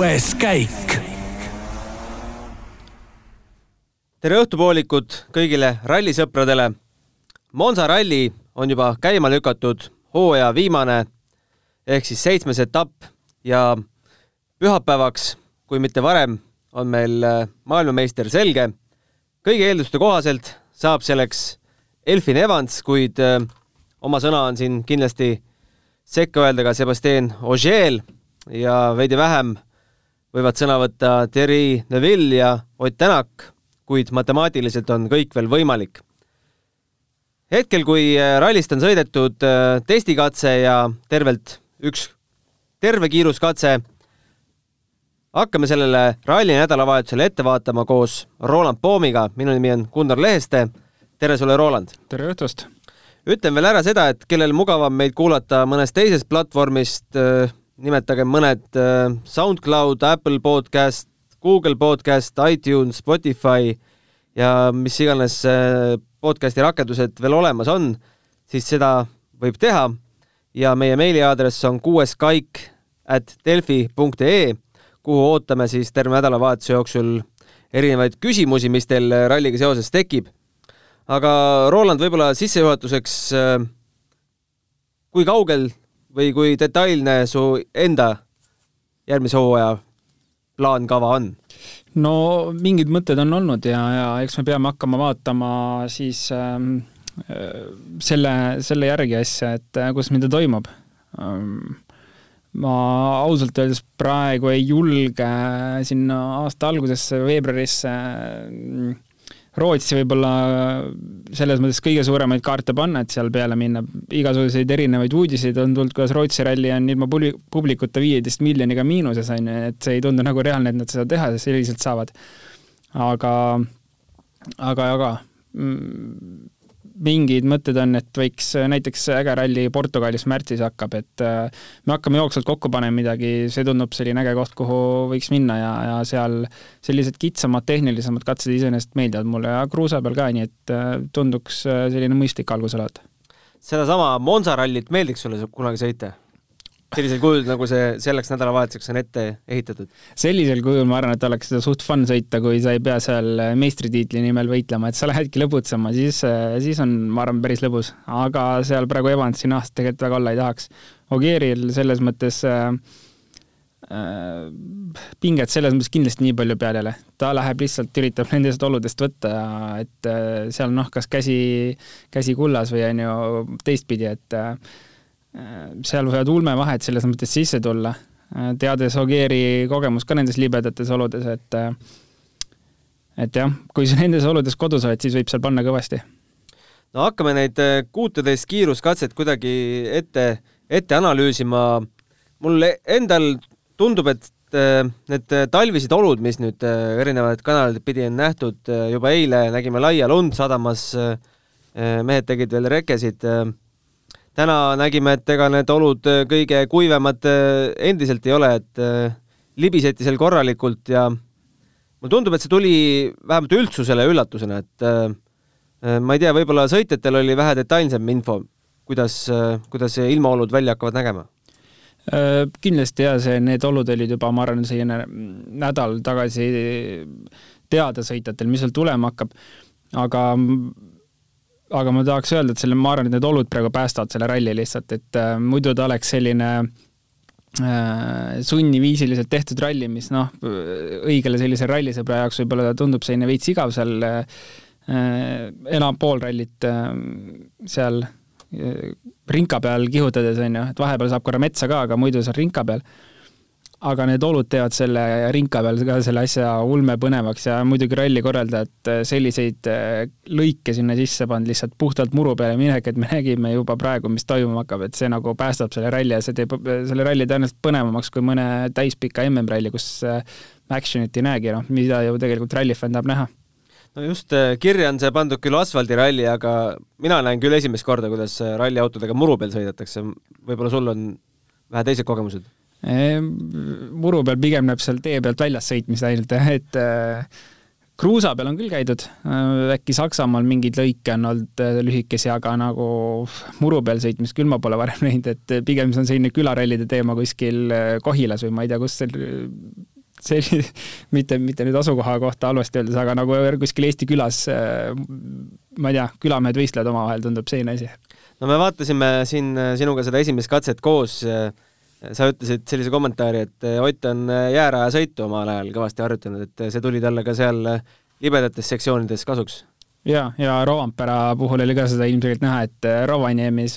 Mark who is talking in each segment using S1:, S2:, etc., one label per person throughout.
S1: kuues käik.
S2: tere õhtupoolikut kõigile rallisõpradele. Monza ralli on juba käima lükatud, hooaja viimane ehk siis seitsmes etapp ja pühapäevaks, kui mitte varem, on meil äh, maailmameister selge. kõigi eelduste kohaselt saab selleks Elfin Evans, kuid äh, oma sõna on siin kindlasti sekka öelda ka Sebastian Ogier ja veidi vähem võivad sõna võtta Thierry Neville ja Ott Tänak, kuid matemaatiliselt on kõik veel võimalik. hetkel, kui äh, rallist on sõidetud äh, testikatse ja tervelt üks terve kiiruskatse, hakkame sellele ralli nädalavahetusele ette vaatama koos Roland Poomiga, minu nimi on Gunnar Leheste. tere sulle, Roland!
S3: tere õhtust!
S2: ütlen veel ära seda, et kellel mugavam meid kuulata mõnest teisest platvormist, äh, nimetagem mõned äh, SoundCloud, Apple podcast, Google podcast, iTunes, Spotify ja mis iganes äh, podcasti rakendused veel olemas on, siis seda võib teha ja meie meiliaadress on kuueskaik at delfi.ee, kuhu ootame siis terve nädalavahetuse jooksul erinevaid küsimusi, mis teil ralliga seoses tekib. aga Roland, võib-olla sissejuhatuseks, kui kaugel või kui detailne su enda järgmise hooaja plaan, kava on?
S3: no mingid mõtted on olnud ja, ja eks me peame hakkama vaatama siis ähm, selle, selle järgi asja, et äh, kuidas meil ta toimub ähm,. ma ausalt öeldes praegu ei julge sinna aasta algusesse, veebruarisse äh, Rootsi võib-olla selles mõttes kõige suuremaid kaarte panna, et seal peale minna. igasuguseid erinevaid uudiseid on tulnud, kuidas Rootsi ralli on ilma publikuta viieteist miljoniga miinuses, on ju, et see ei tundu nagu reaalne, et nad seda teha selliselt saavad. aga, aga, aga mm, mingid mõtted on, et võiks näiteks äge ralli Portugalis märtsis hakkab, et äh, me hakkame jooksvalt kokku panema midagi, see tundub selline äge koht, kuhu võiks minna ja, ja seal sellised kitsamad, tehnilisemad katsed iseenesest meeldivad mulle ja kruusa peal ka, nii et äh, tunduks äh, selline mõistlik algus olevat.
S2: sedasama Monza rallit meeldiks sulle kunagi sõita? Sellisel kujul, nagu see selleks nädalavahetuseks on ette ehitatud?
S3: sellisel kujul ma arvan, et oleks seda suht fun sõita, kui sa ei pea seal meistritiitli nimel võitlema, et sa lähedki lõbutsema, siis, siis on, ma arvan, päris lõbus. aga seal praegu Evansi nahast tegelikult väga olla ei tahaks. Ogieril selles mõttes äh, äh, pinget selles mõttes kindlasti nii palju peal ei ole. ta läheb lihtsalt, üritab nendest oludest võtta, et äh, seal noh, kas käsi, käsi kullas või on ju teistpidi, et äh, Äh, seal võivad ulmevahed selles mõttes sisse tulla, äh, teades Ogieri kogemust ka nendes libedates oludes, et äh, et jah, kui sa nendes oludes kodus oled, siis võib seal panna kõvasti.
S2: no hakkame neid kuuteteist kiiruskatset kuidagi ette, ette analüüsima. mul endal tundub, et need talvised olud, mis nüüd erinevaid kanaleid pidi on nähtud, juba eile nägime laia lund sadamas, mehed tegid veel rekesid täna nägime, et ega need olud äh, kõige kuivemad äh, endiselt ei ole, et äh, libiseti seal korralikult ja mulle tundub, et see tuli vähemalt üldsusele üllatusena, et ma ei tea, võib-olla sõitjatel oli vähe detailsem info, kuidas, kuidas ilmaolud välja hakkavad nägema?
S3: kindlasti jaa, see, need olud olid juba, ma arvan, selline nädal tagasi teada sõitjatel, mis seal tulema hakkab, aga aga ma tahaks öelda, et selle, ma arvan, et need olud praegu päästavad selle ralli lihtsalt, et äh, muidu ta oleks selline äh, sunniviisiliselt tehtud ralli, mis noh, õigele sellise rallisõbra jaoks võib-olla tundub selline veits igav seal äh, enam pool rallit äh, seal äh, rinka peal kihutades, on ju, et vahepeal saab korra metsa ka, aga muidu seal rinka peal aga need olud teevad selle rinka peal ka selle asja ulme põnevaks ja muidugi ralli korraldajad äh, selliseid äh, lõike sinna sisse pannud lihtsalt puhtalt muru peale minek, et me nägime juba praegu, mis toimuma hakkab, et see nagu päästab selle ralli ja see teeb selle ralli tõenäoliselt põnevamaks kui mõne täispika MM-ralli, kus äh, action'it ei näegi, noh, mida ju tegelikult rallifänn tahab näha
S2: no just, kirja on see pandud küll asfaldiralli, aga mina näen küll esimest korda, kuidas ralliautodega muru peal sõidetakse. võib-olla sul on vähe teised kogemused
S3: muru peal pigem näeb seal tee pealt väljas sõitmist ainult jah, et äh, kruusa peal on küll käidud, äkki Saksamaal mingeid lõike on olnud lühikesi, aga nagu muru peal sõitmist küll ma pole varem näinud, et pigem see on selline külarallide teema kuskil Kohilas või ma ei tea, kus see see, mitte, mitte nüüd asukoha kohta halvasti öeldes, aga nagu kuskil Eesti külas, ma ei tea, külamehed võistlevad omavahel, tundub selline asi.
S2: no me vaatasime siin sinuga seda esimest katset koos. Sa ütlesid sellise kommentaari, et Ott on jäärajasõitu omal ajal kõvasti harjutanud, et see tuli talle ka seal libedates sektsioonides kasuks.
S3: ja, ja Rovanpera puhul oli ka seda ilmselgelt näha, et Rovaniemis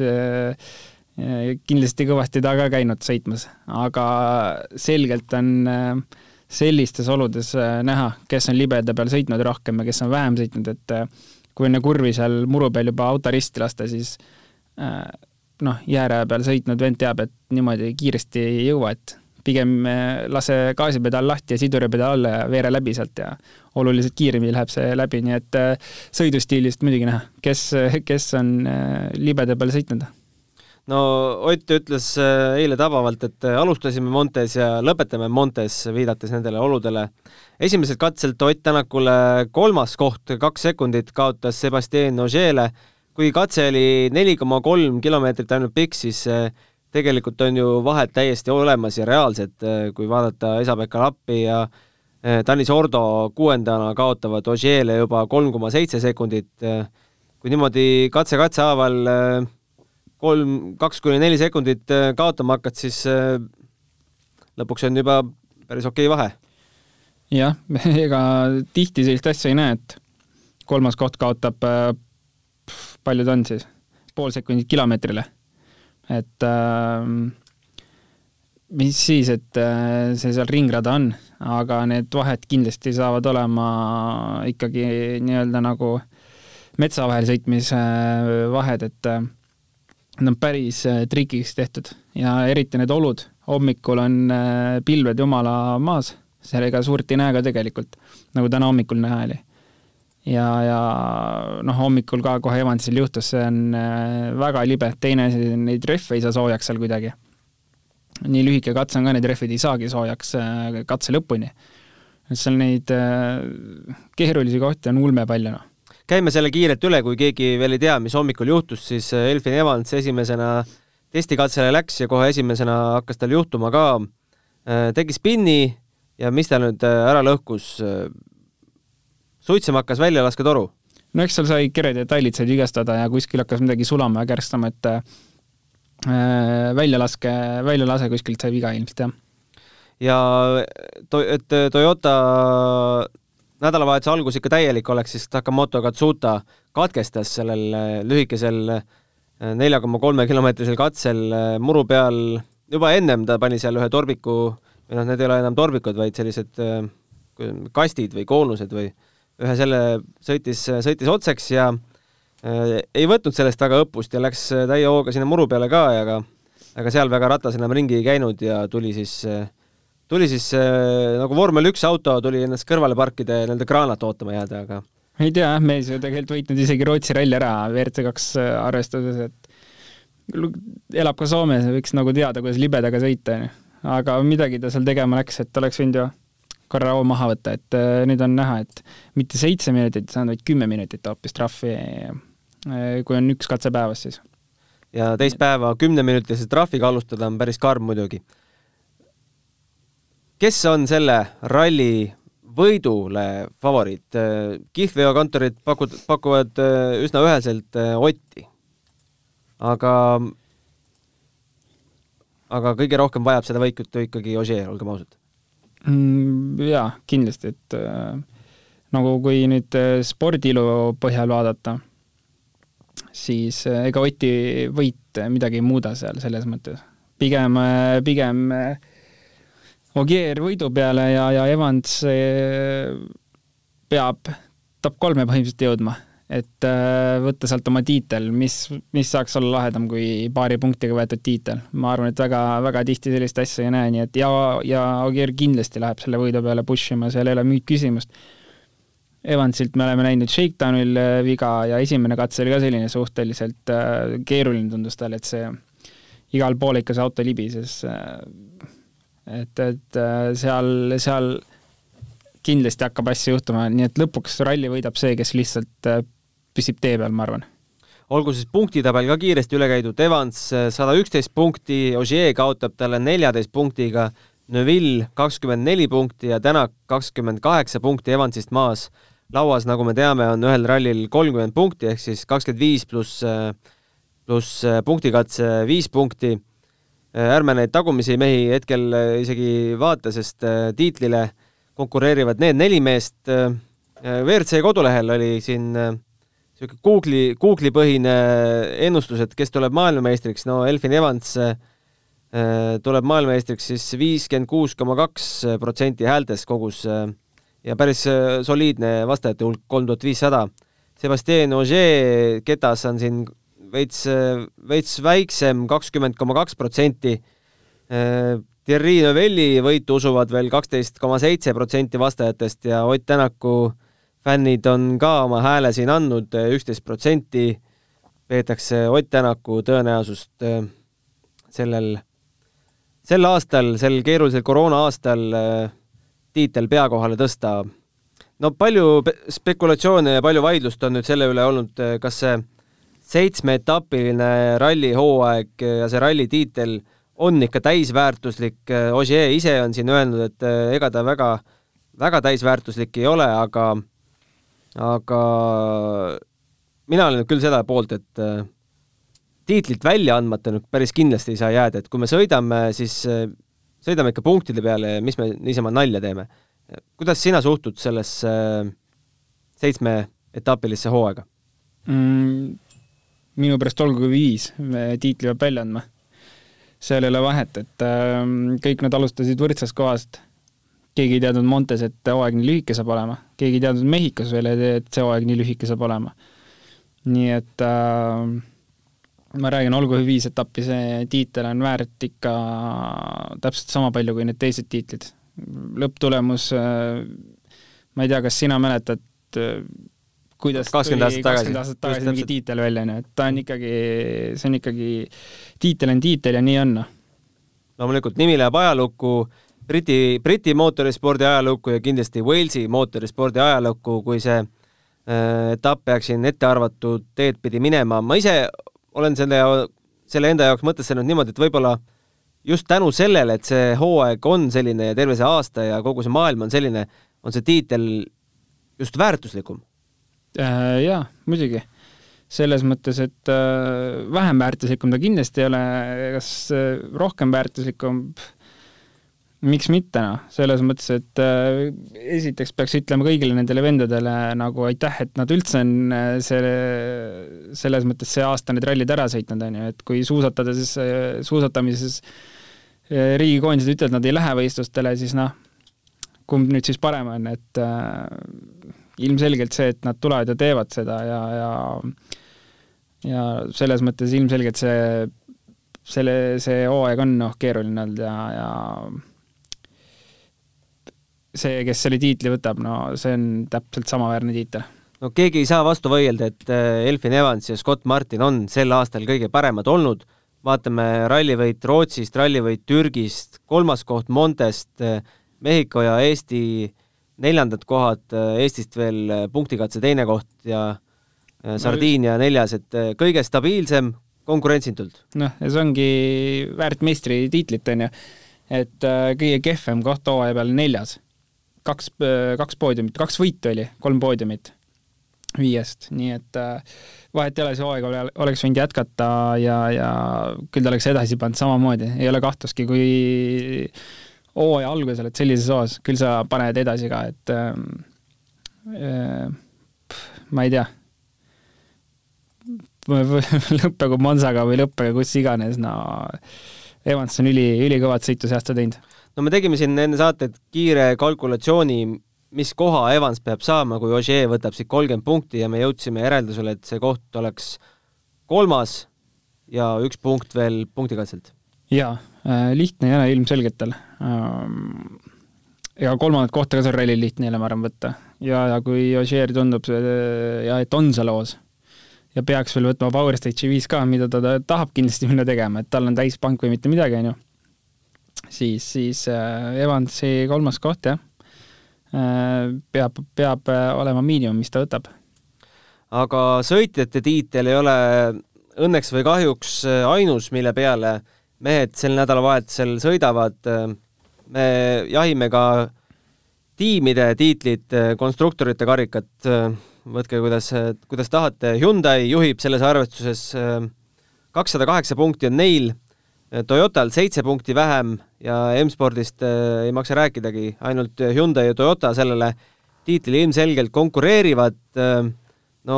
S3: kindlasti kõvasti ta ka käinud sõitmas, aga selgelt on sellistes oludes äh, näha, kes on libeda peal sõitnud rohkem ja kes on vähem sõitnud, et kui enne kurvi seal muru peal juba auto risti lasta, siis noh, jääraja peal sõitnud vend teab, et niimoodi kiiresti ei jõua, et pigem lase gaasipedaal lahti ja siduripedaal alla ja veere läbi sealt ja oluliselt kiiremini läheb see läbi, nii et sõidustiilist muidugi näha, kes, kes on libeda peal sõitnud
S2: no Ott ütles eile tabavalt, et alustasime Montes ja lõpetame Montes, viidates nendele oludele. esimeselt katselt Ott Tänakule kolmas koht, kaks sekundit kaotas Sebastian Ogele. Kui katse oli neli koma kolm kilomeetrit ainult pikk, siis äh, tegelikult on ju vahed täiesti olemas ja reaalsed, kui vaadata Esa-Pekka Lappi ja Tanis Ordo kuuendana kaotavad Ogele juba kolm koma seitse sekundit. kui niimoodi katse katse haaval kolm, kaks kuni neli sekundit äh, kaotama hakkad, siis äh, lõpuks on juba päris okei vahe.
S3: jah, ega tihti sellist asja ei näe, et kolmas koht kaotab, äh, palju ta on siis, pool sekundit kilomeetrile. et mis siis, et see seal ringrada on, aga need vahed kindlasti saavad olema ikkagi nii-öelda nagu metsa vahel sõitmise vahed, et Need on päris äh, trikiks tehtud ja eriti need olud, hommikul on äh, pilved jumala maas, seal ega suurt ei näe ka tegelikult, nagu täna hommikul näha oli. Ja, ja noh, hommikul ka kohe Evansil juhtus, see on äh, väga libe, teine asi, neid rehve ei saa soojaks seal kuidagi. nii lühike katse on ka, need rehvid ei saagi soojaks katse lõpuni. seal neid keerulisi kohti on ulme palju, noh
S2: käime selle kiirelt üle, kui keegi veel ei tea, mis hommikul juhtus, siis äh, Elfin Evans esimesena testikatsele läks ja kohe esimesena hakkas tal juhtuma ka. Äh, tegi spinni ja mis ta nüüd äh, ära lõhkus? Suitsema hakkas väljalasketoru.
S3: no eks seal sai kered ja tallid said vigastada ja kuskil hakkas midagi sulama ja kärstama, et äh, väljalaske, väljalase kuskilt sai viga ilmselt, jah.
S2: ja to-, et Toyota nädalavahetuse algus ikka täielik oleks, siis Takamoto Katsuta katkestas sellel äh, lühikesel äh, nelja koma kolme kilomeetrisel katsel äh, muru peal, juba ennem ta pani seal ühe torbiku, või noh, need ei ole enam torbikud, vaid sellised kastid või koonused või ühe selle sõitis, sõitis otseks ja äh, ei võtnud sellest väga õppust ja läks täie hooga sinna muru peale ka aga aga seal väga ratas enam ringi ei käinud ja tuli siis äh, tuli siis äh, nagu vormel üks auto tuli ennast kõrvale parkida ja nii-öelda kraanat ootama jääda, aga
S3: ei tea jah, mees ju tegelikult võitnud isegi Rootsi ralli ära WRC kaks äh, arvestades, et elab ka Soomes, võiks nagu teada, kuidas libedaga sõita, onju. aga midagi ta seal tegema läks, et oleks võinud ju korra hoo maha võtta, et äh, nüüd on näha, et mitte seitse minutit ei saanud, vaid kümme minutit hoopis trahvi, äh, kui on üks katse päevas siis.
S2: ja teist päeva kümneminutilise trahviga alustada on päris karm muidugi kes on selle ralli võidule favoriit? kihlveokontorid pakud, pakuvad äh, üsna üheselt äh, Otti. aga, aga kõige rohkem vajab seda võikut ikkagi Ogier, olgem ausad
S3: mm,. jaa, kindlasti, et äh, nagu kui nüüd äh, spordiilu põhjal vaadata, siis äh, ega Oti võit midagi ei muuda seal selles mõttes. pigem, pigem Ogier võidu peale ja, ja Evans peab top kolme põhimõtteliselt jõudma, et äh, võtta sealt oma tiitel, mis, mis saaks olla lahedam kui paari punktiga võetud tiitel. ma arvan, et väga, väga tihti sellist asja ei näe, nii et ja, ja Ogier kindlasti läheb selle võidu peale push ima, seal ei ole mingit küsimust. Evansilt me oleme näinud Shakedownil äh, viga ja esimene katse oli ka selline suhteliselt äh, keeruline tundus talle, et see igal pool ikka see auto libises et, et seal, seal kindlasti hakkab asju juhtuma, nii et lõpuks ralli võidab see, kes lihtsalt püsib tee peal, ma arvan.
S2: olgu siis punktitabel ka kiiresti üle käidud, Evans äh, sada üksteist punkti, Ogier kaotab talle neljateist punktiga, Neville kakskümmend neli punkti ja Tänak kakskümmend kaheksa punkti Evansist maas. lauas, nagu me teame, on ühel rallil kolmkümmend punkti ehk siis kakskümmend viis pluss, pluss punktikatse viis punkti ärme neid tagumisi mehi hetkel isegi vaata, sest tiitlile konkureerivad need neli meest. WRC kodulehel oli siin niisugune Google'i, Google'i põhine ennustus, et kes tuleb maailmameistriks, no Elfin Evans tuleb maailmameistriks siis viiskümmend kuus koma kaks protsenti häältest kogus ja päris soliidne vastajate hulk, kolm tuhat viissada. Sebastien Ogier ketas on siin veits, veits väiksem, kakskümmend koma kaks protsenti. Thierry Neuvelli võitu usuvad veel kaksteist koma seitse protsenti vastajatest ja Ott Tänaku fännid on ka oma hääle siin andnud, üksteist protsenti peetakse Ott Tänaku tõenäosust sellel, sel aastal, sel keerulisel koroona aastal tiitel pea kohale tõsta. no palju spekulatsioone ja palju vaidlust on nüüd selle üle olnud, kas see seitsmeetapiline rallihooaeg ja see rallitiitel on ikka täisväärtuslik, Ogier ise on siin öelnud, et ega ta väga, väga täisväärtuslik ei ole, aga aga mina olen küll seda poolt, et tiitlit välja andmata nüüd päris kindlasti ei saa jääda, et kui me sõidame, siis sõidame ikka punktide peale ja mis me niisama nalja teeme. kuidas sina suhtud sellesse seitsmeetapilisse hooaega
S3: mm,? minu pärast olgu viis, tiitli peab välja andma. seal ei ole vahet, et äh, kõik nad alustasid võrdsest kohast. Keegi ei teadnud Montes, et hooaeg nii lühike saab olema, keegi ei teadnud Mehhikos veel, et see hooaeg nii lühike saab olema. nii et äh, ma räägin, olgu viis etappi, see tiitel on väärt ikka täpselt sama palju kui need teised tiitlid. lõpptulemus äh,, ma ei tea, kas sina mäletad äh, kuidas
S2: kakskümmend aastat tagasi,
S3: aastat tagasi mingi tiitel välja, onju, et ta on ikkagi, see on ikkagi, tiitel on tiitel ja nii on, noh.
S2: loomulikult, nimi läheb ajalukku, Briti, Briti mootorispordi ajalukku ja kindlasti Walesi mootorispordi ajalukku, kui see äh, etapp peaks siin ette arvatud teed pidi minema. ma ise olen selle, selle enda jaoks mõtestanud niimoodi, et võib-olla just tänu sellele, et see hooaeg on selline ja terve see aasta ja kogu see maailm on selline, on see tiitel just väärtuslikum
S3: Äh, jaa, muidugi. selles mõttes, et äh, vähem väärtuslikum ta kindlasti ei ole, kas äh, rohkem väärtuslikum, miks mitte, noh, selles mõttes, et esiteks peaks ütlema kõigile nendele vendadele nagu aitäh, et nad üldse on selle, selles mõttes see aasta need rallid ära sõitnud, on ju, et kui suusatada, siis suusatamises riigikoondised ütlevad, nad ei lähe võistlustele, siis noh, kumb nüüd siis parem on, et ilmselgelt see, et nad tulevad ja teevad seda ja, ja ja selles mõttes ilmselgelt see, selle, see hooaeg on noh, keeruline olnud ja, ja see, kes selle tiitli võtab, no see on täpselt samaväärne tiitel.
S2: no keegi ei saa vastu vaielda, et äh, Elfin Evans ja Scott Martin on sel aastal kõige paremad olnud, vaatame rallivõit Rootsist, rallivõit Türgist, kolmas koht Montest, äh, Mehhiko ja Eesti neljandad kohad, äh, Eestist veel punktikatse teine koht ja Sardiinia neljas, et kõige stabiilsem konkurentsitult.
S3: noh, ja see ongi väärt meistritiitlit, on ju. et kõige kehvem koht hooaja peal neljas. Kaks, kaks poodiumit, kaks võitu oli, kolm poodiumit viiest, nii et vahet ei ole, see hooaeg oleks võinud jätkata ja, ja küll ta oleks edasi pannud samamoodi, ei ole kahtlustki, kui hooaja alguses oled sellises hoos, küll sa paned edasi ka, et ähm, äh, ma ei tea. lõppegu Monsaga või lõppegu kus iganes, no Evans on üli, ülikõvat sõitu see aasta teinud.
S2: no me tegime siin enne saatet kiire kalkulatsiooni, mis koha Evans peab saama, kui Ogier võtab siit kolmkümmend punkti ja me jõudsime järeldusele, et see koht oleks kolmas ja üks punkt veel punktikatselt.
S3: jaa, äh, lihtne ei ole ilmselgelt tal Ehm, ja kolmandat kohta ka seal rallil lihtne ei ole, ma arvan, võtta. ja, ja kui Ogier tundub ja et on seal hoos ja peaks veel võtma Power Stage'i viis ka, mida ta, ta tahab kindlasti minna tegema, et tal on täispank või mitte midagi, on ju, siis, siis äh, Evansi kolmas koht, jah peab, peab olema miinimum, mis ta võtab.
S2: aga sõitjate tiitel ei ole õnneks või kahjuks ainus, mille peale mehed sel nädalavahetusel sõidavad. me jahime ka tiimide tiitlit, konstruktorite karikat, võtke kuidas, kuidas tahate. Hyundai juhib selles arvestuses kakssada kaheksa punkti on neil, Toyotal seitse punkti vähem ja M-spordist äh, ei maksa rääkidagi, ainult Hyundai ja Toyota sellele tiitlile ilmselgelt konkureerivad. Äh, no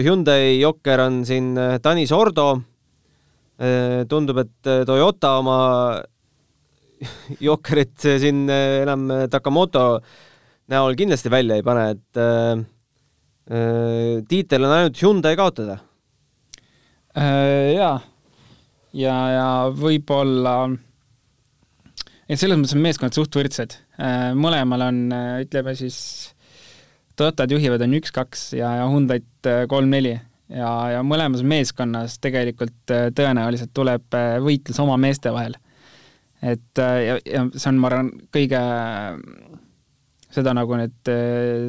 S2: Hyundai jokker on siin äh, Tanis Ordo. tundub, et Toyota oma jokkerit siin enam Takamoto näol kindlasti välja ei pane, et tiitel on ainult Hyundai kaotada
S3: Äh, jaa, ja, ja võib-olla, et selles mõttes on meeskonnad suht võrdsed. Äh, mõlemal on, äh, ütleme siis, Toyotad juhivad on üks-kaks ja, ja Hyundai'd kolm-neli ja, ja mõlemas meeskonnas tegelikult tõenäoliselt tuleb võitlus oma meeste vahel. et ja, ja see on, ma arvan, kõige seda nagu need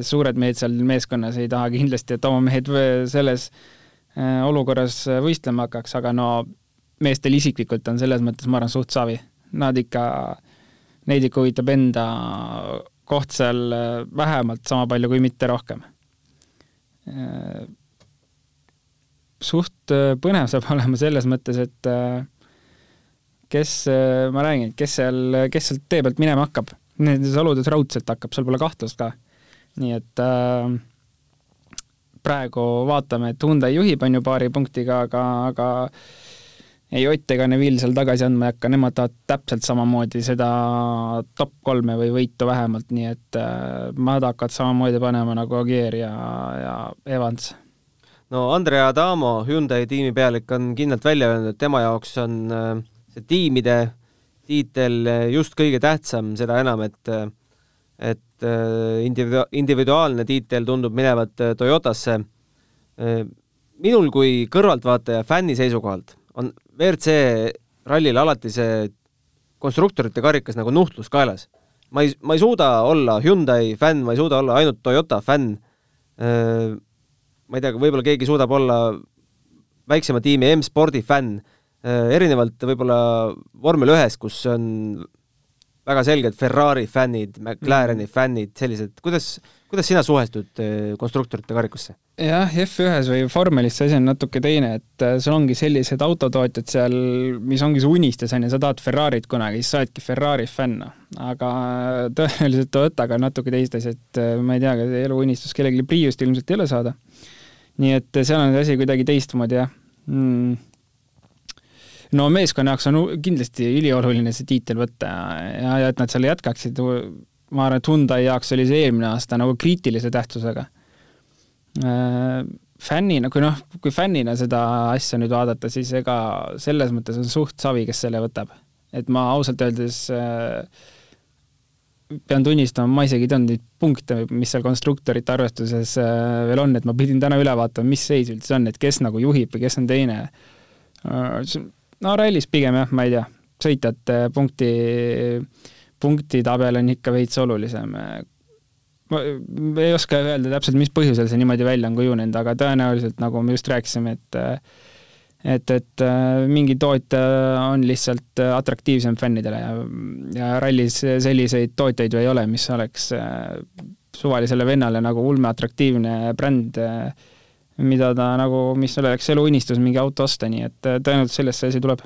S3: suured mehed seal meeskonnas ei taha kindlasti, et oma mehed selles äh, Äh, olukorras äh, võistlema hakkaks, aga no meestel isiklikult on selles mõttes, ma arvan, suht savi. Nad ikka, neid ikka huvitab enda koht seal äh, vähemalt sama palju, kui mitte rohkem. suht põnev saab olema selles mõttes, et kes, ma räägin, kes seal, kes sealt tee pealt minema hakkab. Nendes oludes raudselt hakkab, seal pole kahtlust ka. nii et äh, praegu vaatame, et Hyundai juhib, on ju, paari punktiga, aga, aga ei Ott ega Neville seal tagasi andma ei hakka, nemad tahavad täpselt samamoodi seda top kolme või võitu vähemalt, nii et äh, nad hakkavad samamoodi panema nagu Agier ja, ja Evans.
S2: no Andrea Adamo, Hyundai tiimipealik, on kindlalt välja öelnud, et tema jaoks on äh, see tiimide tiitel just kõige tähtsam, seda enam, et äh, et äh, individu-, individuaalne tiitel tundub minevat Toyotasse. Minul kui kõrvaltvaataja fänni seisukohalt on WRC rallil alati see konstruktorite karikas nagu nuhtlus kaelas. ma ei, ma ei suuda olla Hyundai fänn, ma ei suuda olla ainult Toyota fänn. ma ei tea, võib-olla keegi suudab olla väiksema tiimi M-spordi fänn, erinevalt võib-olla vormel ühes, kus on väga selgelt Ferrari fännid, McLareni mm. fännid, sellised, kuidas, kuidas sina suhestud äh, konstruktorite karikusse?
S3: jah, F1-s või vormelis see asi on natuke teine, et äh, sul ongi sellised autotootjad seal, mis ongi su unistus, on ju, sa tahad Ferrarit kunagi, siis sa oledki Ferrari fänn, noh. aga äh, tõenäoliselt Toyotaga on natuke teist asja, et ma ei tea, kas eluunistus kellelgi Priust ilmselt ei ole saada. nii et seal on see asi kuidagi teistmoodi, jah mm no meeskonna jaoks on kindlasti ülioluline see tiitel võtta ja, ja et nad selle jätkaksid, ma arvan, et Hyundai jaoks oli see eelmine aasta nagu kriitilise tähtsusega. Äh, fännina, kui noh, kui fännina seda asja nüüd vaadata, siis ega selles mõttes on suht savi, kes selle võtab. et ma ausalt öeldes äh, pean tunnistama, ma isegi ei teadnud neid punkte, mis seal konstruktorite arvestuses äh, veel on, et ma pidin täna üle vaatama, mis seis üldse on, et kes nagu juhib või kes on teine no rallis pigem jah, ma ei tea, sõitjate punkti, punktitabel on ikka veits olulisem. ma ei oska öelda täpselt, mis põhjusel see niimoodi välja on kujunenud, aga tõenäoliselt, nagu me just rääkisime, et et, et mingi tootja on lihtsalt atraktiivsem fännidele ja, ja rallis selliseid tootjaid ju ei ole, mis oleks suvalisele vennale nagu ulmeatraktiivne bränd äh, mida ta nagu, mis oleks eluunistus mingi auto osta, nii et äh, tõenäoliselt sellest see asi tuleb.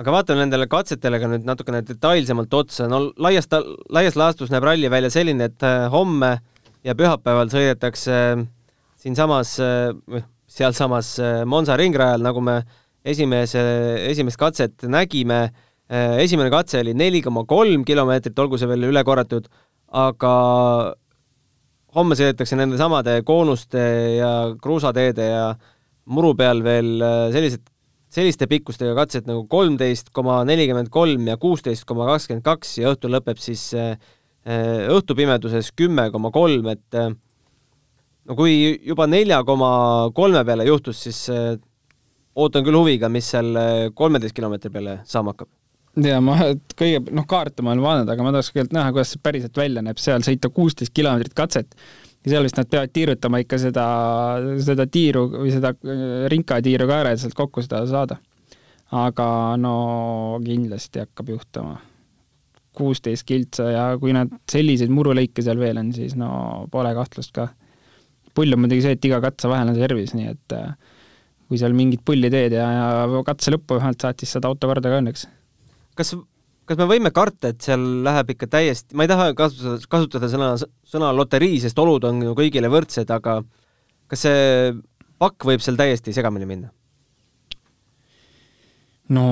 S2: aga vaatame nendele katsetele ka nüüd natukene detailsemalt otsa, no laias, laias laastus näeb ralli välja selline, et äh, homme ja pühapäeval sõidetakse äh, siinsamas, sealsamas Monza ringrajal, nagu me esimese, esimest katset nägime, esimene katse oli neli koma kolm kilomeetrit, olgu see veel üle korratud, aga homme sõidetakse nende samade koonuste ja kruusateede ja muru peal veel äh, sellised, selliste pikkustega katsed nagu kolmteist koma nelikümmend kolm ja kuusteist koma kakskümmend kaks ja õhtul lõpeb siis äh, äh, õhtupimeduses kümme koma kolm, et no kui juba nelja koma kolme peale juhtus, siis ootan küll huviga, mis seal kolmeteist kilomeetri peale saama hakkab
S3: ja ma kõige, noh, kaarte ma olen vaadanud, aga ma tahaks kõigepealt näha, kuidas see päriselt välja näeb, seal sõita kuusteist kilomeetrit katset ja seal vist nad peavad tiirutama ikka seda, seda tiiru või seda äh, rinkatiiru ka ära, et sealt kokku seda saada. aga no kindlasti hakkab juhtuma. kuusteist kiltsa ja kui nad selliseid murulõike seal veel on, siis no pole kahtlust ka. pull on muidugi see, et iga katse vahel on servis, nii et äh, kui seal mingit pulli teed ja, ja katse lõppu vähemalt saad, siis saad auto korda ka õnneks
S2: kas, kas me võime karta, et seal läheb ikka täiesti, ma ei taha kasutada, kasutada sõna, sõna loterii, sest olud on ju kõigile võrdsed, aga kas see pakk võib seal täiesti segamini minna?
S3: no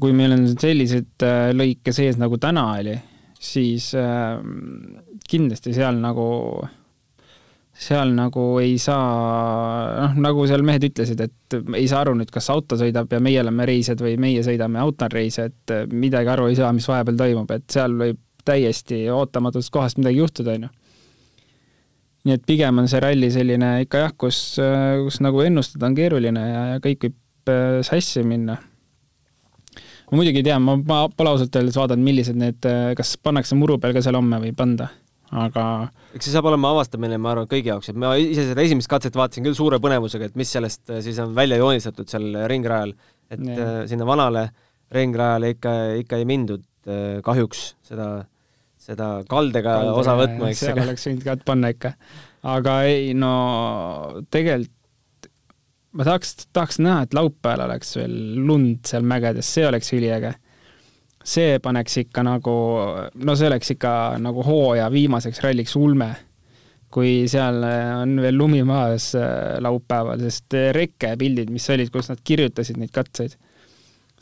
S3: kui meil on selliseid äh, lõike sees, nagu täna oli, siis äh, kindlasti seal nagu äh, seal nagu ei saa, noh, nagu seal mehed ütlesid, et ei saa aru nüüd, kas auto sõidab ja meie oleme reisijad või meie sõidame, auto on reisija, et midagi aru ei saa, mis vahepeal toimub, et seal võib täiesti ootamatust kohast midagi juhtuda, on ju. nii et pigem on see ralli selline ikka jah, kus, kus nagu ennustada on keeruline ja, ja kõik võib äh, sassi minna. ma muidugi ei tea, ma, ma pole ausalt öeldes vaadanud, millised need, kas pannakse muru peal ka seal homme või ei panda aga
S2: eks see saab olema avastamine, ma arvan, kõigi jaoks, et ma ise seda esimest katset vaatasin küll suure põnevusega, et mis sellest äh, siis on välja joonistatud seal ringrajal, et ja. Äh, sinna vanale ringrajale ikka, ikka ei mindud äh, kahjuks seda, seda kaldega Kalde, osa võtma, eks.
S3: seal oleks võinud ka panna ikka. aga ei, no tegelikult ma tahaks, tahaks näha, et laupäeval oleks veel lund seal mägedes, see oleks üliäge see paneks ikka nagu, no see oleks ikka nagu hooaja viimaseks ralliks ulme, kui seal on veel lumi maas äh, laupäeval, sest Rekke pildid, mis olid, kus nad kirjutasid neid katseid,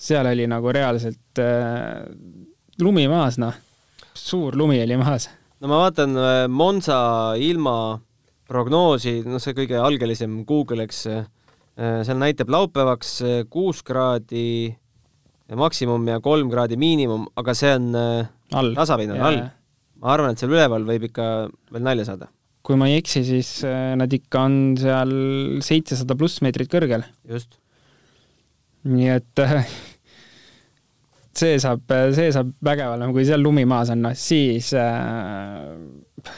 S3: seal oli nagu reaalselt lumi maas, noh, suur lumi oli maas.
S2: no ma vaatan Monza ilma prognoosi, noh, see kõige algelisem Google, eks, seal näitab laupäevaks kuus kraadi maksimum ja kolm kraadi miinimum, aga see on äh, all. tasapindne, all. ma arvan, et seal üleval võib ikka veel nalja saada.
S3: kui ma ei eksi, siis äh, nad ikka on seal seitsesada pluss meetrit kõrgel.
S2: just.
S3: nii et äh, see saab, see saab vägev olema, kui seal lumi maas on, noh siis äh,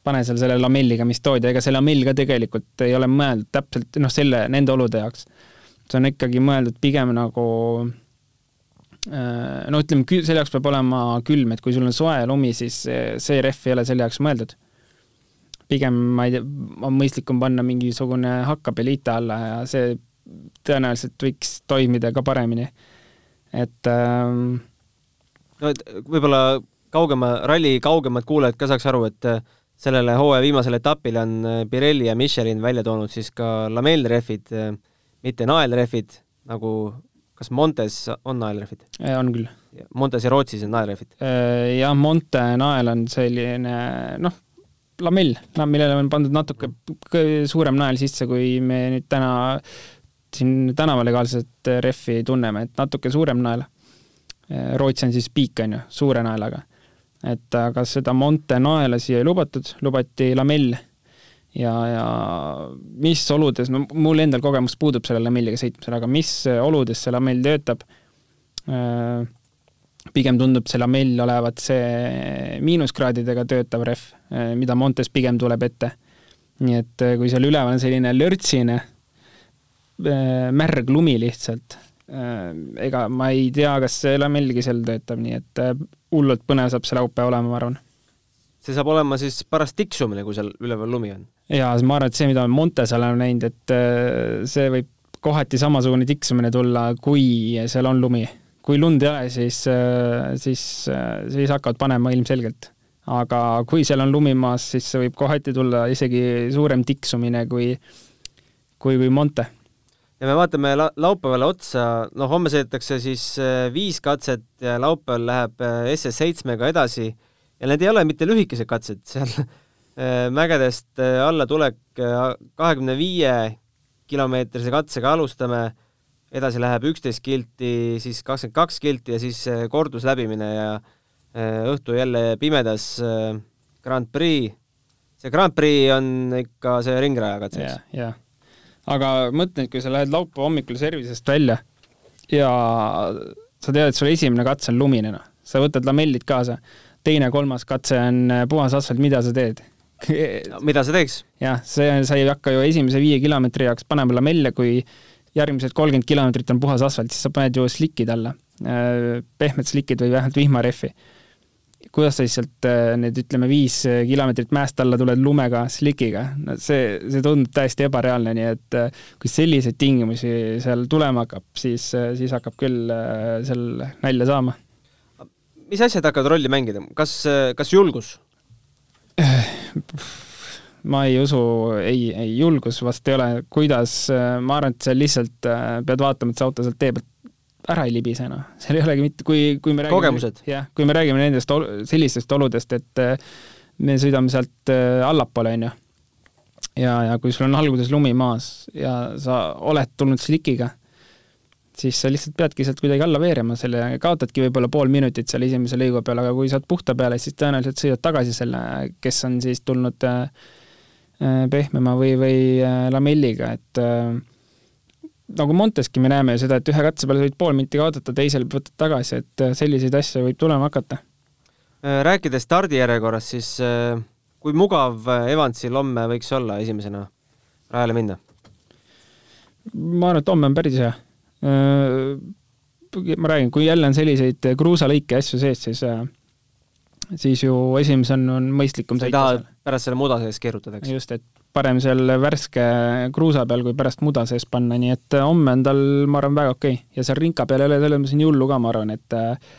S3: pane seal selle lamelliga, mis toodi, ega see lamell ka tegelikult ei ole mõeldud täpselt noh, selle, nende olude jaoks see on ikkagi mõeldud pigem nagu äh, no ütleme, selle jaoks peab olema külm, et kui sul on soe lumi, siis see rehv ei ole selle jaoks mõeldud. pigem ma ei tea, on mõistlikum panna mingisugune hakkapeliita alla ja see tõenäoliselt võiks toimida ka paremini. et ähm,
S2: no et võib-olla kaugema, ralli kaugemad kuulajad ka saaks aru, et äh, sellele hooaja viimasele etapile on äh, Pirelli ja Michelin välja toonud siis ka lamellrehvid mitte naelrehvid, nagu kas Montes on naelrehvid?
S3: on küll.
S2: Montes ja Rootsis on naelrehvid?
S3: jah, Monte nael on selline noh, lamell, millele on pandud natuke suurem nael sisse, kui me nüüd täna siin tänavalegaalset rehvi tunneme, et natuke suurem nael. Rootsi on siis piik, on ju, suure naelaga. et aga seda Monte naela siia ei lubatud, lubati lamell ja, ja mis oludes, no mul endal kogemus puudub selle lamelliga sõitmisel, aga mis oludes see lamell töötab, äh, pigem tundub see lamell olevat see miinuskraadidega töötav rehv, äh, mida Montes pigem tuleb ette. nii et äh, kui seal üleval on selline lörtsine märg lumi lihtsalt, ega ma ei tea, kas see lamellgi seal töötab, nii et hullult põnev saab see laupäev olema, ma arvan
S2: see saab olema siis paras tiksumine, kui seal üleval lumi on?
S3: jaa, ma arvan, et see, mida me Montes oleme näinud, et äh, see võib kohati samasugune tiksumine tulla, kui seal on lumi. kui lund ei ole, siis, äh, siis, äh, siis hakkavad panema ilmselgelt. aga kui seal on lumi maas, siis võib kohati tulla isegi suurem tiksumine kui, kui, kui Monte
S2: ja me vaatame la laupäevale otsa, noh, homme sõidetakse siis viis katset ja laupäeval läheb SS7-ga edasi ja need ei ole mitte lühikesed katsed, seal Äh, mägedest äh, allatulek äh, kahekümne viie kilomeetrise katsega alustame, edasi läheb üksteist kilti, siis kakskümmend kaks kilti ja siis kordusläbimine ja õhtu jälle pimedas Grand Prix. see Grand Prix on ikka see ringraja katse,
S3: eks? jah, jah. aga mõtle, kui sa lähed laupäeva hommikul servisest välja ja sa tead, et sul esimene katse on lumine, noh. sa võtad lamellid kaasa, teine, kolmas katse on äh, puhas asfalt, mida sa teed?
S2: mida sa teeks?
S3: jah, see, sa ei hakka ju esimese viie kilomeetri jaoks panema lamelle, kui järgmised kolmkümmend kilomeetrit on puhas asfalt, siis sa paned ju slikid alla, äh, pehmed slikid või vähemalt vihmarehvi kuidas sa lihtsalt äh, need, ütleme, viis kilomeetrit mäest alla tuled lumega, slikiga, no see, see tundub täiesti ebareaalne, nii et kui selliseid tingimusi seal tulema hakkab, siis, siis hakkab küll seal nalja saama.
S2: Mis asjad hakkavad rolli mängida, kas, kas julgus?
S3: ma ei usu, ei, ei julgus vast ei ole, kuidas, ma arvan, et seal lihtsalt pead vaatama, et see auto sealt tee pealt ära ei libise, noh. seal ei olegi mitte, kui, kui me
S2: räägime
S3: jah, kui me räägime nendest ol, sellistest oludest, et äh, me sõidame sealt äh, allapoole, on ju, ja, ja kui sul on alguses lumi maas ja sa oled tulnud slikiga, siis sa lihtsalt peadki sealt kuidagi alla veerema selle, kaotadki võib-olla pool minutit seal esimese lõigu peal, aga kui sa oled puhta peale, siis tõenäoliselt sõidad tagasi selle, kes on siis tulnud äh, pehmema või, või äh, lamelliga, et äh, nagu Monteski me näeme ju seda, et ühe katse peale võid pool minti kaotada, teisel võtad tagasi, et selliseid asju võib tulema hakata.
S2: Rääkides stardijärjekorrast, siis kui mugav Evansil homme võiks olla esimesena rajale minna?
S3: ma arvan, et homme on päris hea. Ma räägin, kui jälle on selliseid kruusalõike asju sees, siis siis ju esimesena on mõistlikum
S2: sa ei taha pärast selle muda sees keerutada, eks?
S3: just, et parem seal värske kruusa peal, kui pärast muda sees panna, nii et äh, homme on tal, ma arvan, väga okei okay. ja seal rinka peal ei ole selles mõttes nii hullu ka, ma arvan, et äh,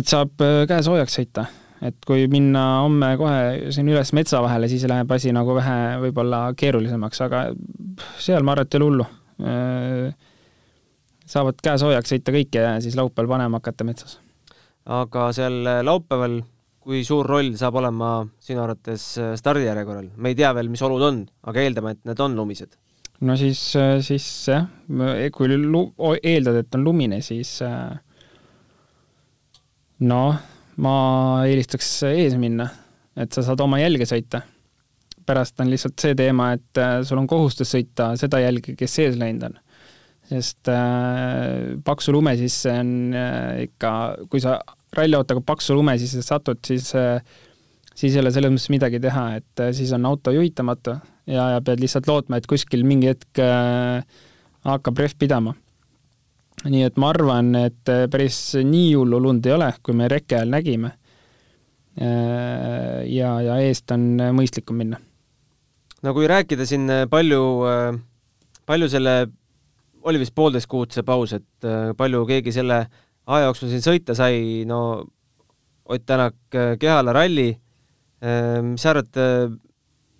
S3: et saab äh, käe soojaks sõita. et kui minna homme kohe siin üles metsa vahele, siis läheb asi nagu vähe võib-olla keerulisemaks, aga seal ma arvan, et ei ole hullu. Saavad käe soojaks sõita kõik ja siis laupäeval panema hakata metsas.
S2: aga seal laupäeval kui suur roll saab olema sinu arvates äh, stardijärjekorral? me ei tea veel, mis olud on, aga eeldame, et need on lumised.
S3: no siis, äh, siis jah, kui lu-, eeldad, et on lumine, siis äh, noh, ma eelistaks ees minna, et sa saad oma jälge sõita. pärast on lihtsalt see teema, et sul on kohustus sõita seda jälge, kes ees läinud on sest äh, paksu lume sisse on äh, ikka, kui sa ralliautoga paksu lume sisse satud, siis äh, siis ei ole selles mõttes midagi teha, et äh, siis on auto juhitamatu ja, ja pead lihtsalt lootma, et kuskil mingi hetk äh, hakkab rehv pidama. nii et ma arvan, et äh, päris nii hullu lund ei ole, kui me reke ajal nägime. ja, ja eest on mõistlikum minna.
S2: no kui rääkida siin palju, palju selle, oli vist poolteist kuud see paus, et palju keegi selle äh, aja jooksul siin sõita sai, no Ott Tänak, äh, Kehala ralli, äh, mis sa arvad, äh,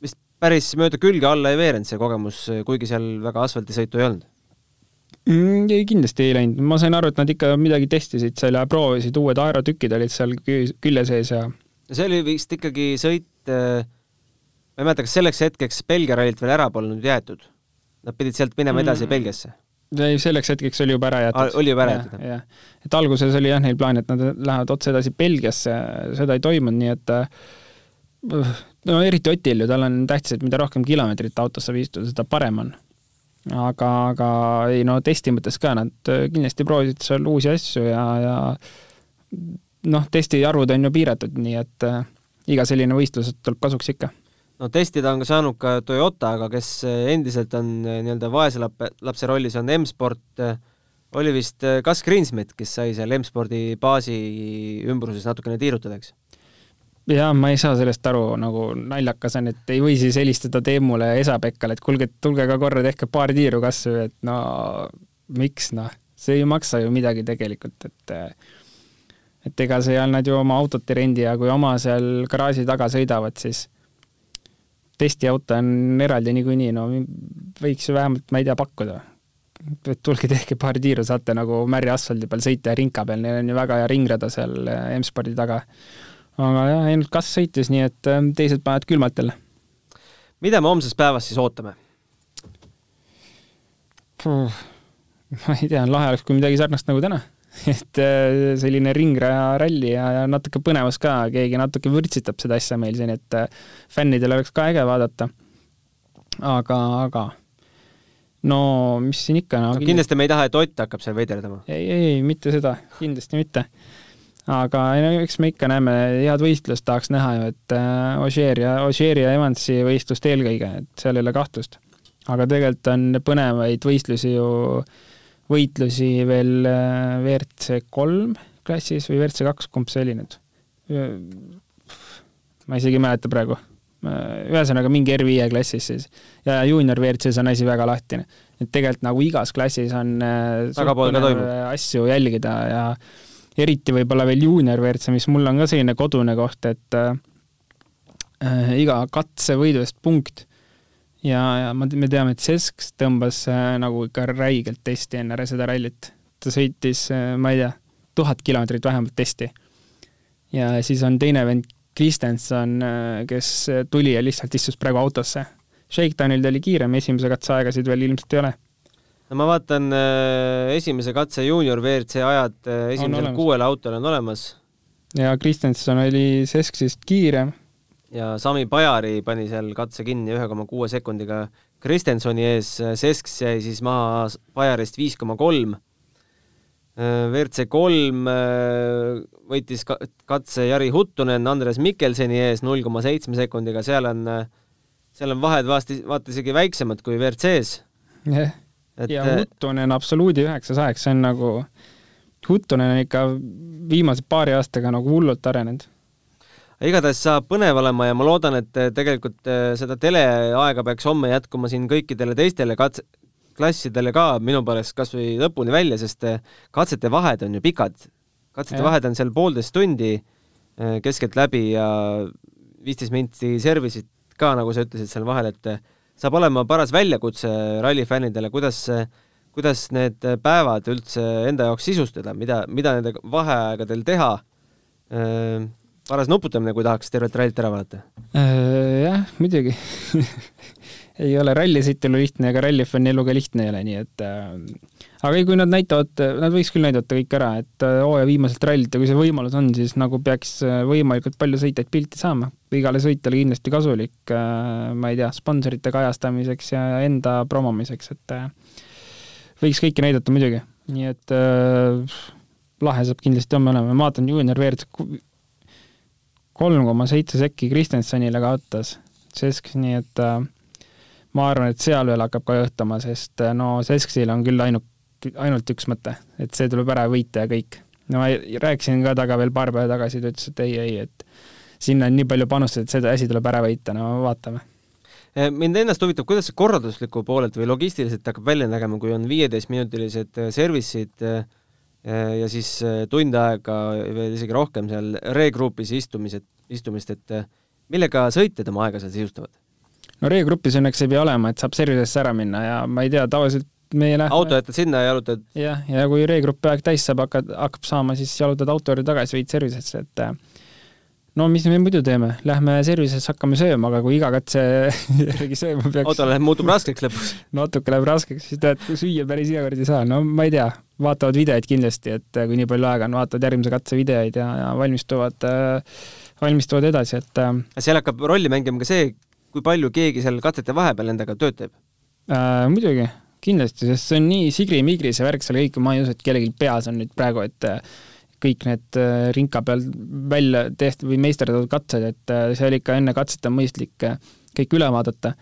S2: vist päris mööda külge alla ei veerenud see kogemus, kuigi seal väga asfaldisõitu ei olnud?
S3: mm,? ei, kindlasti ei läinud, ma sain aru, et nad ikka midagi testisid seal ja proovisid, uued aerotükid olid seal külje sees ja
S2: see oli vist ikkagi sõit, ma ei mäleta, kas selleks hetkeks Belgia rallilt veel ära polnud jäetud? Nad pidid sealt minema edasi mm. Belgiasse
S3: ei, selleks hetkeks oli juba ära jäetud.
S2: oli juba ära jäetud?
S3: jah, et alguses oli jah neil plaan, et nad lähevad otse edasi Belgiasse, seda ei toimunud, nii et äh, no eriti Otil ju, tal on tähtis, et mida rohkem kilomeetrit autos saab istuda, seda parem on. aga, aga ei no testi mõttes ka, nad äh, kindlasti proovisid seal uusi asju ja, ja noh, testi arvud on ju piiratud, nii et äh, iga selline võistlus tuleb kasuks ikka
S2: no testida on ka saanud ka Toyota, aga kes endiselt on eh, nii-öelda vaese lapse rollis, on M-Sport, eh, oli vist Gus eh, Greensmit, kes sai seal M-spordi baasi ümbruses natukene tiirutada, eks?
S3: jaa, ma ei saa sellest aru, nagu naljakas on, et ei või siis helistada Teemule ja Esa-Pekkale, et kuulge, tulge ka korra, tehke paar tiiru kas või, et no miks noh, see ei maksa ju midagi tegelikult, et et ega seal nad ju oma autot ei rendi ja kui oma seal garaaži taga sõidavad, siis testiauto on eraldi niikuinii, no võiks ju vähemalt, ma ei tea, pakkuda. et tulge tehke paar tiiru, saate nagu märja asfaldi peal sõita ja rinka peal, neil on ju väga hea ringrada seal äh, M-spordi taga. aga jah, ainult kas sõitis, nii et äh, teised panevad külmalt jälle.
S2: mida me homsest päevast siis ootame?
S3: ma ei tea, lahe oleks, kui midagi sarnast nagu täna et äh, selline ringraja ralli ja, ja natuke põnevus ka, keegi natuke vürtsitab seda asja meil siin, et äh, fännidel oleks ka äge vaadata. aga, aga no mis siin ikka
S2: no,.
S3: no
S2: kindlasti me ei taha, et Ott hakkab seal veiderdama.
S3: ei, ei, ei, mitte seda, kindlasti mitte. aga no, eks me ikka näeme, head võistlust tahaks näha ju, et äh, Ožeer ja, Ožeeri ja Evansi võistlust eelkõige, et seal ei ole kahtlust. aga tegelikult on põnevaid võistlusi ju, võitlusi veel äh, WRC kolm klassis või WRC kaks, kumb see oli nüüd? ma isegi ei mäleta praegu ühesõnaga mingi R5 klassis siis ja juunior WRC-s on asi väga lahtine. et tegelikult nagu igas klassis on
S2: äh,
S3: asju jälgida ja eriti võib-olla veel juunior WRC, mis mul on ka selline kodune koht, et äh, äh iga katsevõidu eest punkt ja, ja ma, me teame, et Sesk tõmbas äh, nagu ikka räigelt testi enne seda rallit. ta sõitis äh,, ma ei tea, tuhat kilomeetrit vähemalt testi. ja siis on teine vend Kristenson, äh, kes tuli ja lihtsalt istus praegu autosse. Shakedownil ta oli kiirem, esimese katse aegasid veel ilmselt ei ole.
S2: no ma vaatan äh, esimese katse juunior WRC ajad äh, esimesel kuuel autol on olemas.
S3: ja Kristenson oli Seskist kiirem.
S2: Ja Sami Pajari pani seal katse kinni ühe koma kuue sekundiga. Kristensoni ees, Sesks jäi siis maha Pajarist viis koma kolm. Äh, WRC kolm äh, võitis katse Jari Huttunen Andres Mikkelseni ees null koma seitsme sekundiga, seal on, äh, seal on vahed vaata, vaata isegi väiksemad kui WRC-s.
S3: jah, ja Huttunen absoluudi üheksasajaks, see on nagu, Huttunen on ikka viimase paari aastaga nagu hullult arenenud
S2: igatahes saab põnev olema ja ma loodan, et tegelikult seda teleaega peaks homme jätkuma siin kõikidele teistele katse, klassidele ka minu poolest kas või lõpuni välja, sest eh, katsete vahed on ju pikad. katsete ja. vahed on seal poolteist tundi eh, keskeltläbi ja viisteist minti service'it ka, nagu sa ütlesid seal vahel, et eh, saab olema paras väljakutse rallifännidele, kuidas, kuidas need päevad üldse enda jaoks sisustada, mida, mida nende vaheaegadel teha. Paras nuputamine, kui tahaks tervet rallit ära vaadata.
S3: Äh, jah, muidugi ei ole rallisõit elu lihtne ega rallifänni elu ka lihtne ei ole, nii et äh, aga ei, kui nad näitavad, nad võiks küll näidata kõik ära, et äh, hooaja viimaselt rallit ja kui see võimalus on, siis nagu peaks äh, võimalikult palju sõitjaid pilti saama. igale sõitjale kindlasti kasulik äh,, ma ei tea, sponsorite kajastamiseks ja enda promomiseks, et äh, võiks kõike näidata muidugi, nii et äh, lahe saab kindlasti homme olema, ma vaatan, juunior WRC kolm koma seitse sekki Kristjansonile kaotas Sesk, nii et äh, ma arvan, et seal veel hakkab ka õhtama, sest eh, no Sesksil on küll ainult, ainult üks mõte, et see tuleb ära võita ja kõik. no ma rääkisin ka temaga veel paar päeva tagasi, ta ütles, et ei, ei, et sinna on nii palju panustatud, see asi tuleb ära võita, no vaatame
S2: eh, mind ennast huvitab, kuidas see korraldusliku poolelt või logistiliselt hakkab välja nägema, kui on viieteistminutilised service'id ja siis tund aega, veel isegi rohkem seal regrupis istumised, istumist, et millega sõitjad oma aega seal sisustavad?
S3: no reegrupis õnneks ei pea olema, et saab servisesse ära minna ja ma ei tea, tavaliselt meie lähme
S2: auto jätad sinna ja jalutad?
S3: jah, ja kui reegrupi aeg täis saab, hakkad, hakkab saama, siis jalutad auto juurde tagasi, viid servisesse, et no mis me muidu teeme, lähme servises, hakkame sööma, aga kui iga katse järgi sööma peaks
S2: auto läheb, muutub raskeks lõpus
S3: natuke läheb raskeks, siis tead, süüa päris iga kord ei saa, no ma ei tea, vaatavad videoid kindlasti, et kui nii palju aega on, vaatavad järgmise katse videoid ja, ja valmistuvad äh, valmistuvad edasi, et äh,
S2: seal hakkab rolli mängima ka see, kui palju keegi seal katsete vahepeal endaga tööd teeb.
S3: Äh,? muidugi, kindlasti, sest see on nii sigri-migri see värk seal kõik, ma ei usu, et kellelgi peas on nüüd praegu, et äh, kõik need äh, rinka peal välja tehtud või meisterdatud katsed, et äh, seal ikka enne katset on mõistlik kõik üle vaadata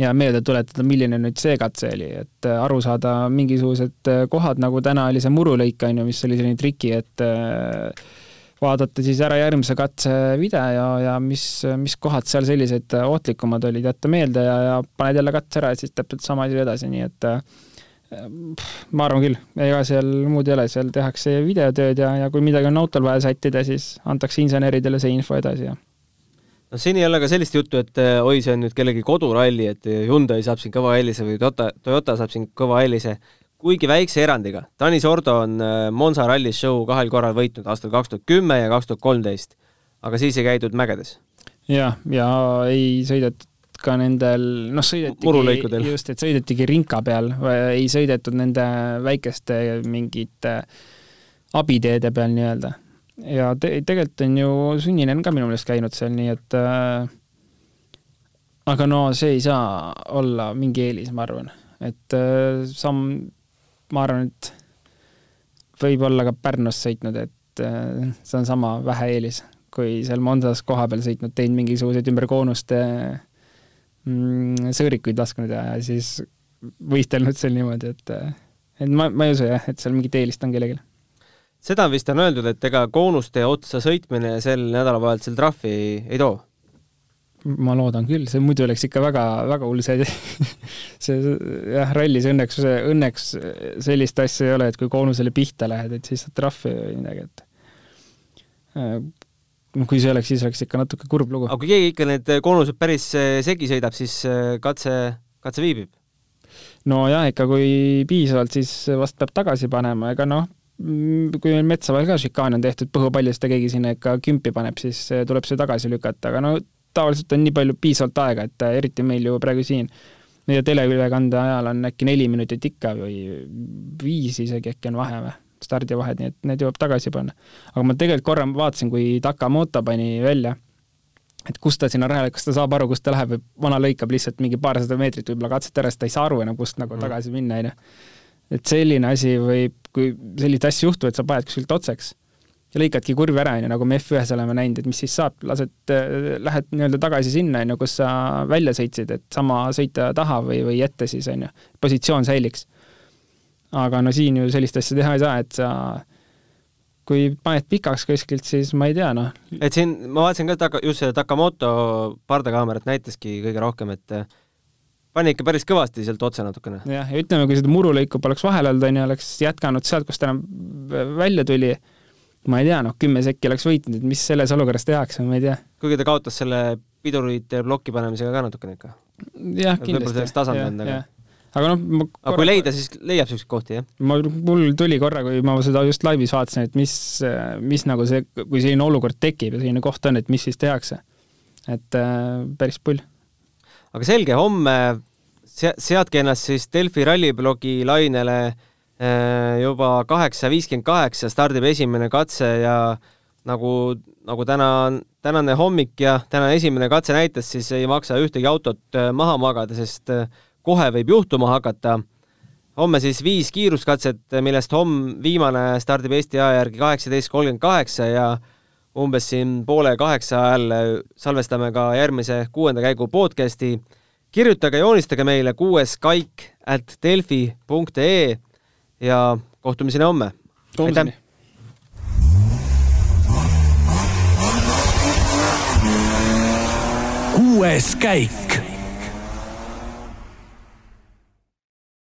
S3: ja meelde tuletada, milline nüüd see katse oli, et aru saada mingisugused kohad, nagu täna oli see murulõik, on ju, mis oli selline triki, et vaadata siis ära järgmise katse video ja, ja mis, mis kohad seal sellised ohtlikumad olid, jätta meelde ja, ja paned jälle katse ära ja siis täpselt sama asi edasi, nii et pff, ma arvan küll, ega seal muud ei ole, seal tehakse videotööd ja, ja kui midagi on autol vaja sättida, siis antakse inseneridele see info edasi ja
S2: no siin ei ole ka sellist juttu, et oi, see on nüüd kellegi koduralli, et Hyundai saab siin kõva eelise või Toyota, Toyota saab siin kõva eelise kuigi väikse erandiga. Tanis Ordo on äh, Monza rallis show kahel korral võitnud, aastal kaks tuhat kümme ja kaks tuhat kolmteist. aga siis ei käidud mägedes.
S3: jah, ja ei sõidetud ka nendel, noh, sõidetigi, just, et sõidetigi rinka peal, ei sõidetud nende väikeste mingite abiteede peal nii-öelda. ja te tegelikult on ju Sunninen ka minu meelest käinud seal, nii et äh, aga no see ei saa olla mingi eelis, ma arvan et äh, samm, ma arvan, et võib-olla ka Pärnus sõitnud, et äh, see on sama vähe eelis, kui seal Monsas kohapeal sõitnud, teinud mingisuguseid ümber koonuste mm, sõõrikuid lasknud ja siis võistelnud seal niimoodi, et et ma, ma ei usu jah, et seal mingit eelist on kellelgi.
S2: seda vist on öeldud, et ega koonuste otsa sõitmine sel nädalavahetusel trahvi ei, ei too
S3: ma loodan küll, see muidu oleks ikka väga, väga hull see see jah, rallis õnneks, õnneks sellist asja ei ole, et kui koonusele pihta lähed, et siis saad trahvi või midagi, et noh, kui see oleks, siis oleks ikka natuke kurb lugu.
S2: aga kui keegi ikka need koonused päris eh, segi sõidab, siis eh, katse, katse viibib?
S3: nojah, ikka kui piisavalt, siis vast peab tagasi panema, ega noh, kui meil metsa vahel ka šikaani on tehtud põhupaljas, ta keegi sinna ikka kümpi paneb, siis eh, tuleb see tagasi lükata, aga no tavaliselt on nii palju piisavalt aega, et eriti meil ju praegu siin meie teleülekande ajal on äkki neli minutit ikka või viis isegi äkki on vahe või, stardivahed, nii et need jõuab tagasi panna. aga ma tegelikult korra vaatasin, kui Takamoto pani välja, et kus ta sinna rajale, kas ta saab aru, kust ta läheb või vana lõikab lihtsalt mingi paarsada meetrit võib-olla katset ära, siis ta ei saa aru enam, kust nagu mm. tagasi minna, onju. et selline asi võib, kui selliseid asju juhtub, et sa paned kuskilt otseks ja lõikadki kurvi ära, on ju, nagu me F1-s oleme näinud, et mis siis saab, lased, äh, lähed nii-öelda tagasi sinna, on ju, kus sa välja sõitsid, et sama sõita taha või, või ette siis, on ju, positsioon säiliks. Aga no siin ju sellist asja teha ei saa, et sa kui paned pikaks kuskilt, siis ma ei tea, noh.
S2: et siin ma vaatasin ka taka, just seda Takamoto pardakaamerat näitaski kõige rohkem, et äh, pani ikka päris kõvasti sealt otse natukene.
S3: jah, ja ütleme, kui seda murulõiku poleks vahel olnud, on ju, oleks jätkanud sealt, kust ta enam välja tuli ma ei tea, noh, kümme sekki oleks võitnud, et mis selles olukorras tehakse, ma ei tea.
S2: kuigi ta kaotas selle pidurite plokki panemisega ka natukene ikka.
S3: jah, kindlasti.
S2: võib-olla selleks tasandanud, aga
S3: aga noh,
S2: aga kui leida, siis leiab niisuguseid kohti, jah?
S3: ma, mul tuli korra, kui ma seda just laivis vaatasin, et mis, mis nagu see, kui selline olukord tekib ja selline koht on, et mis siis tehakse. et äh, päris pull.
S2: aga selge, homme seadke ennast siis Delfi ralliblogi lainele äh, Äh, juba kaheksa viiskümmend kaheksa stardib esimene katse ja nagu, nagu täna, tänane hommik ja tänane esimene katse näitas, siis ei maksa ühtegi autot äh, maha magada, sest äh, kohe võib juhtuma hakata. homme siis viis kiiruskatset, millest homm viimane stardib Eesti aja järgi kaheksateist kolmkümmend kaheksa ja umbes siin poole kaheksa ajal salvestame ka järgmise kuuenda käigu podcasti. kirjutage, joonistage meile kuues kaik at delfi.ee ja kohtumiseni homme.
S3: aitäh! kuues käik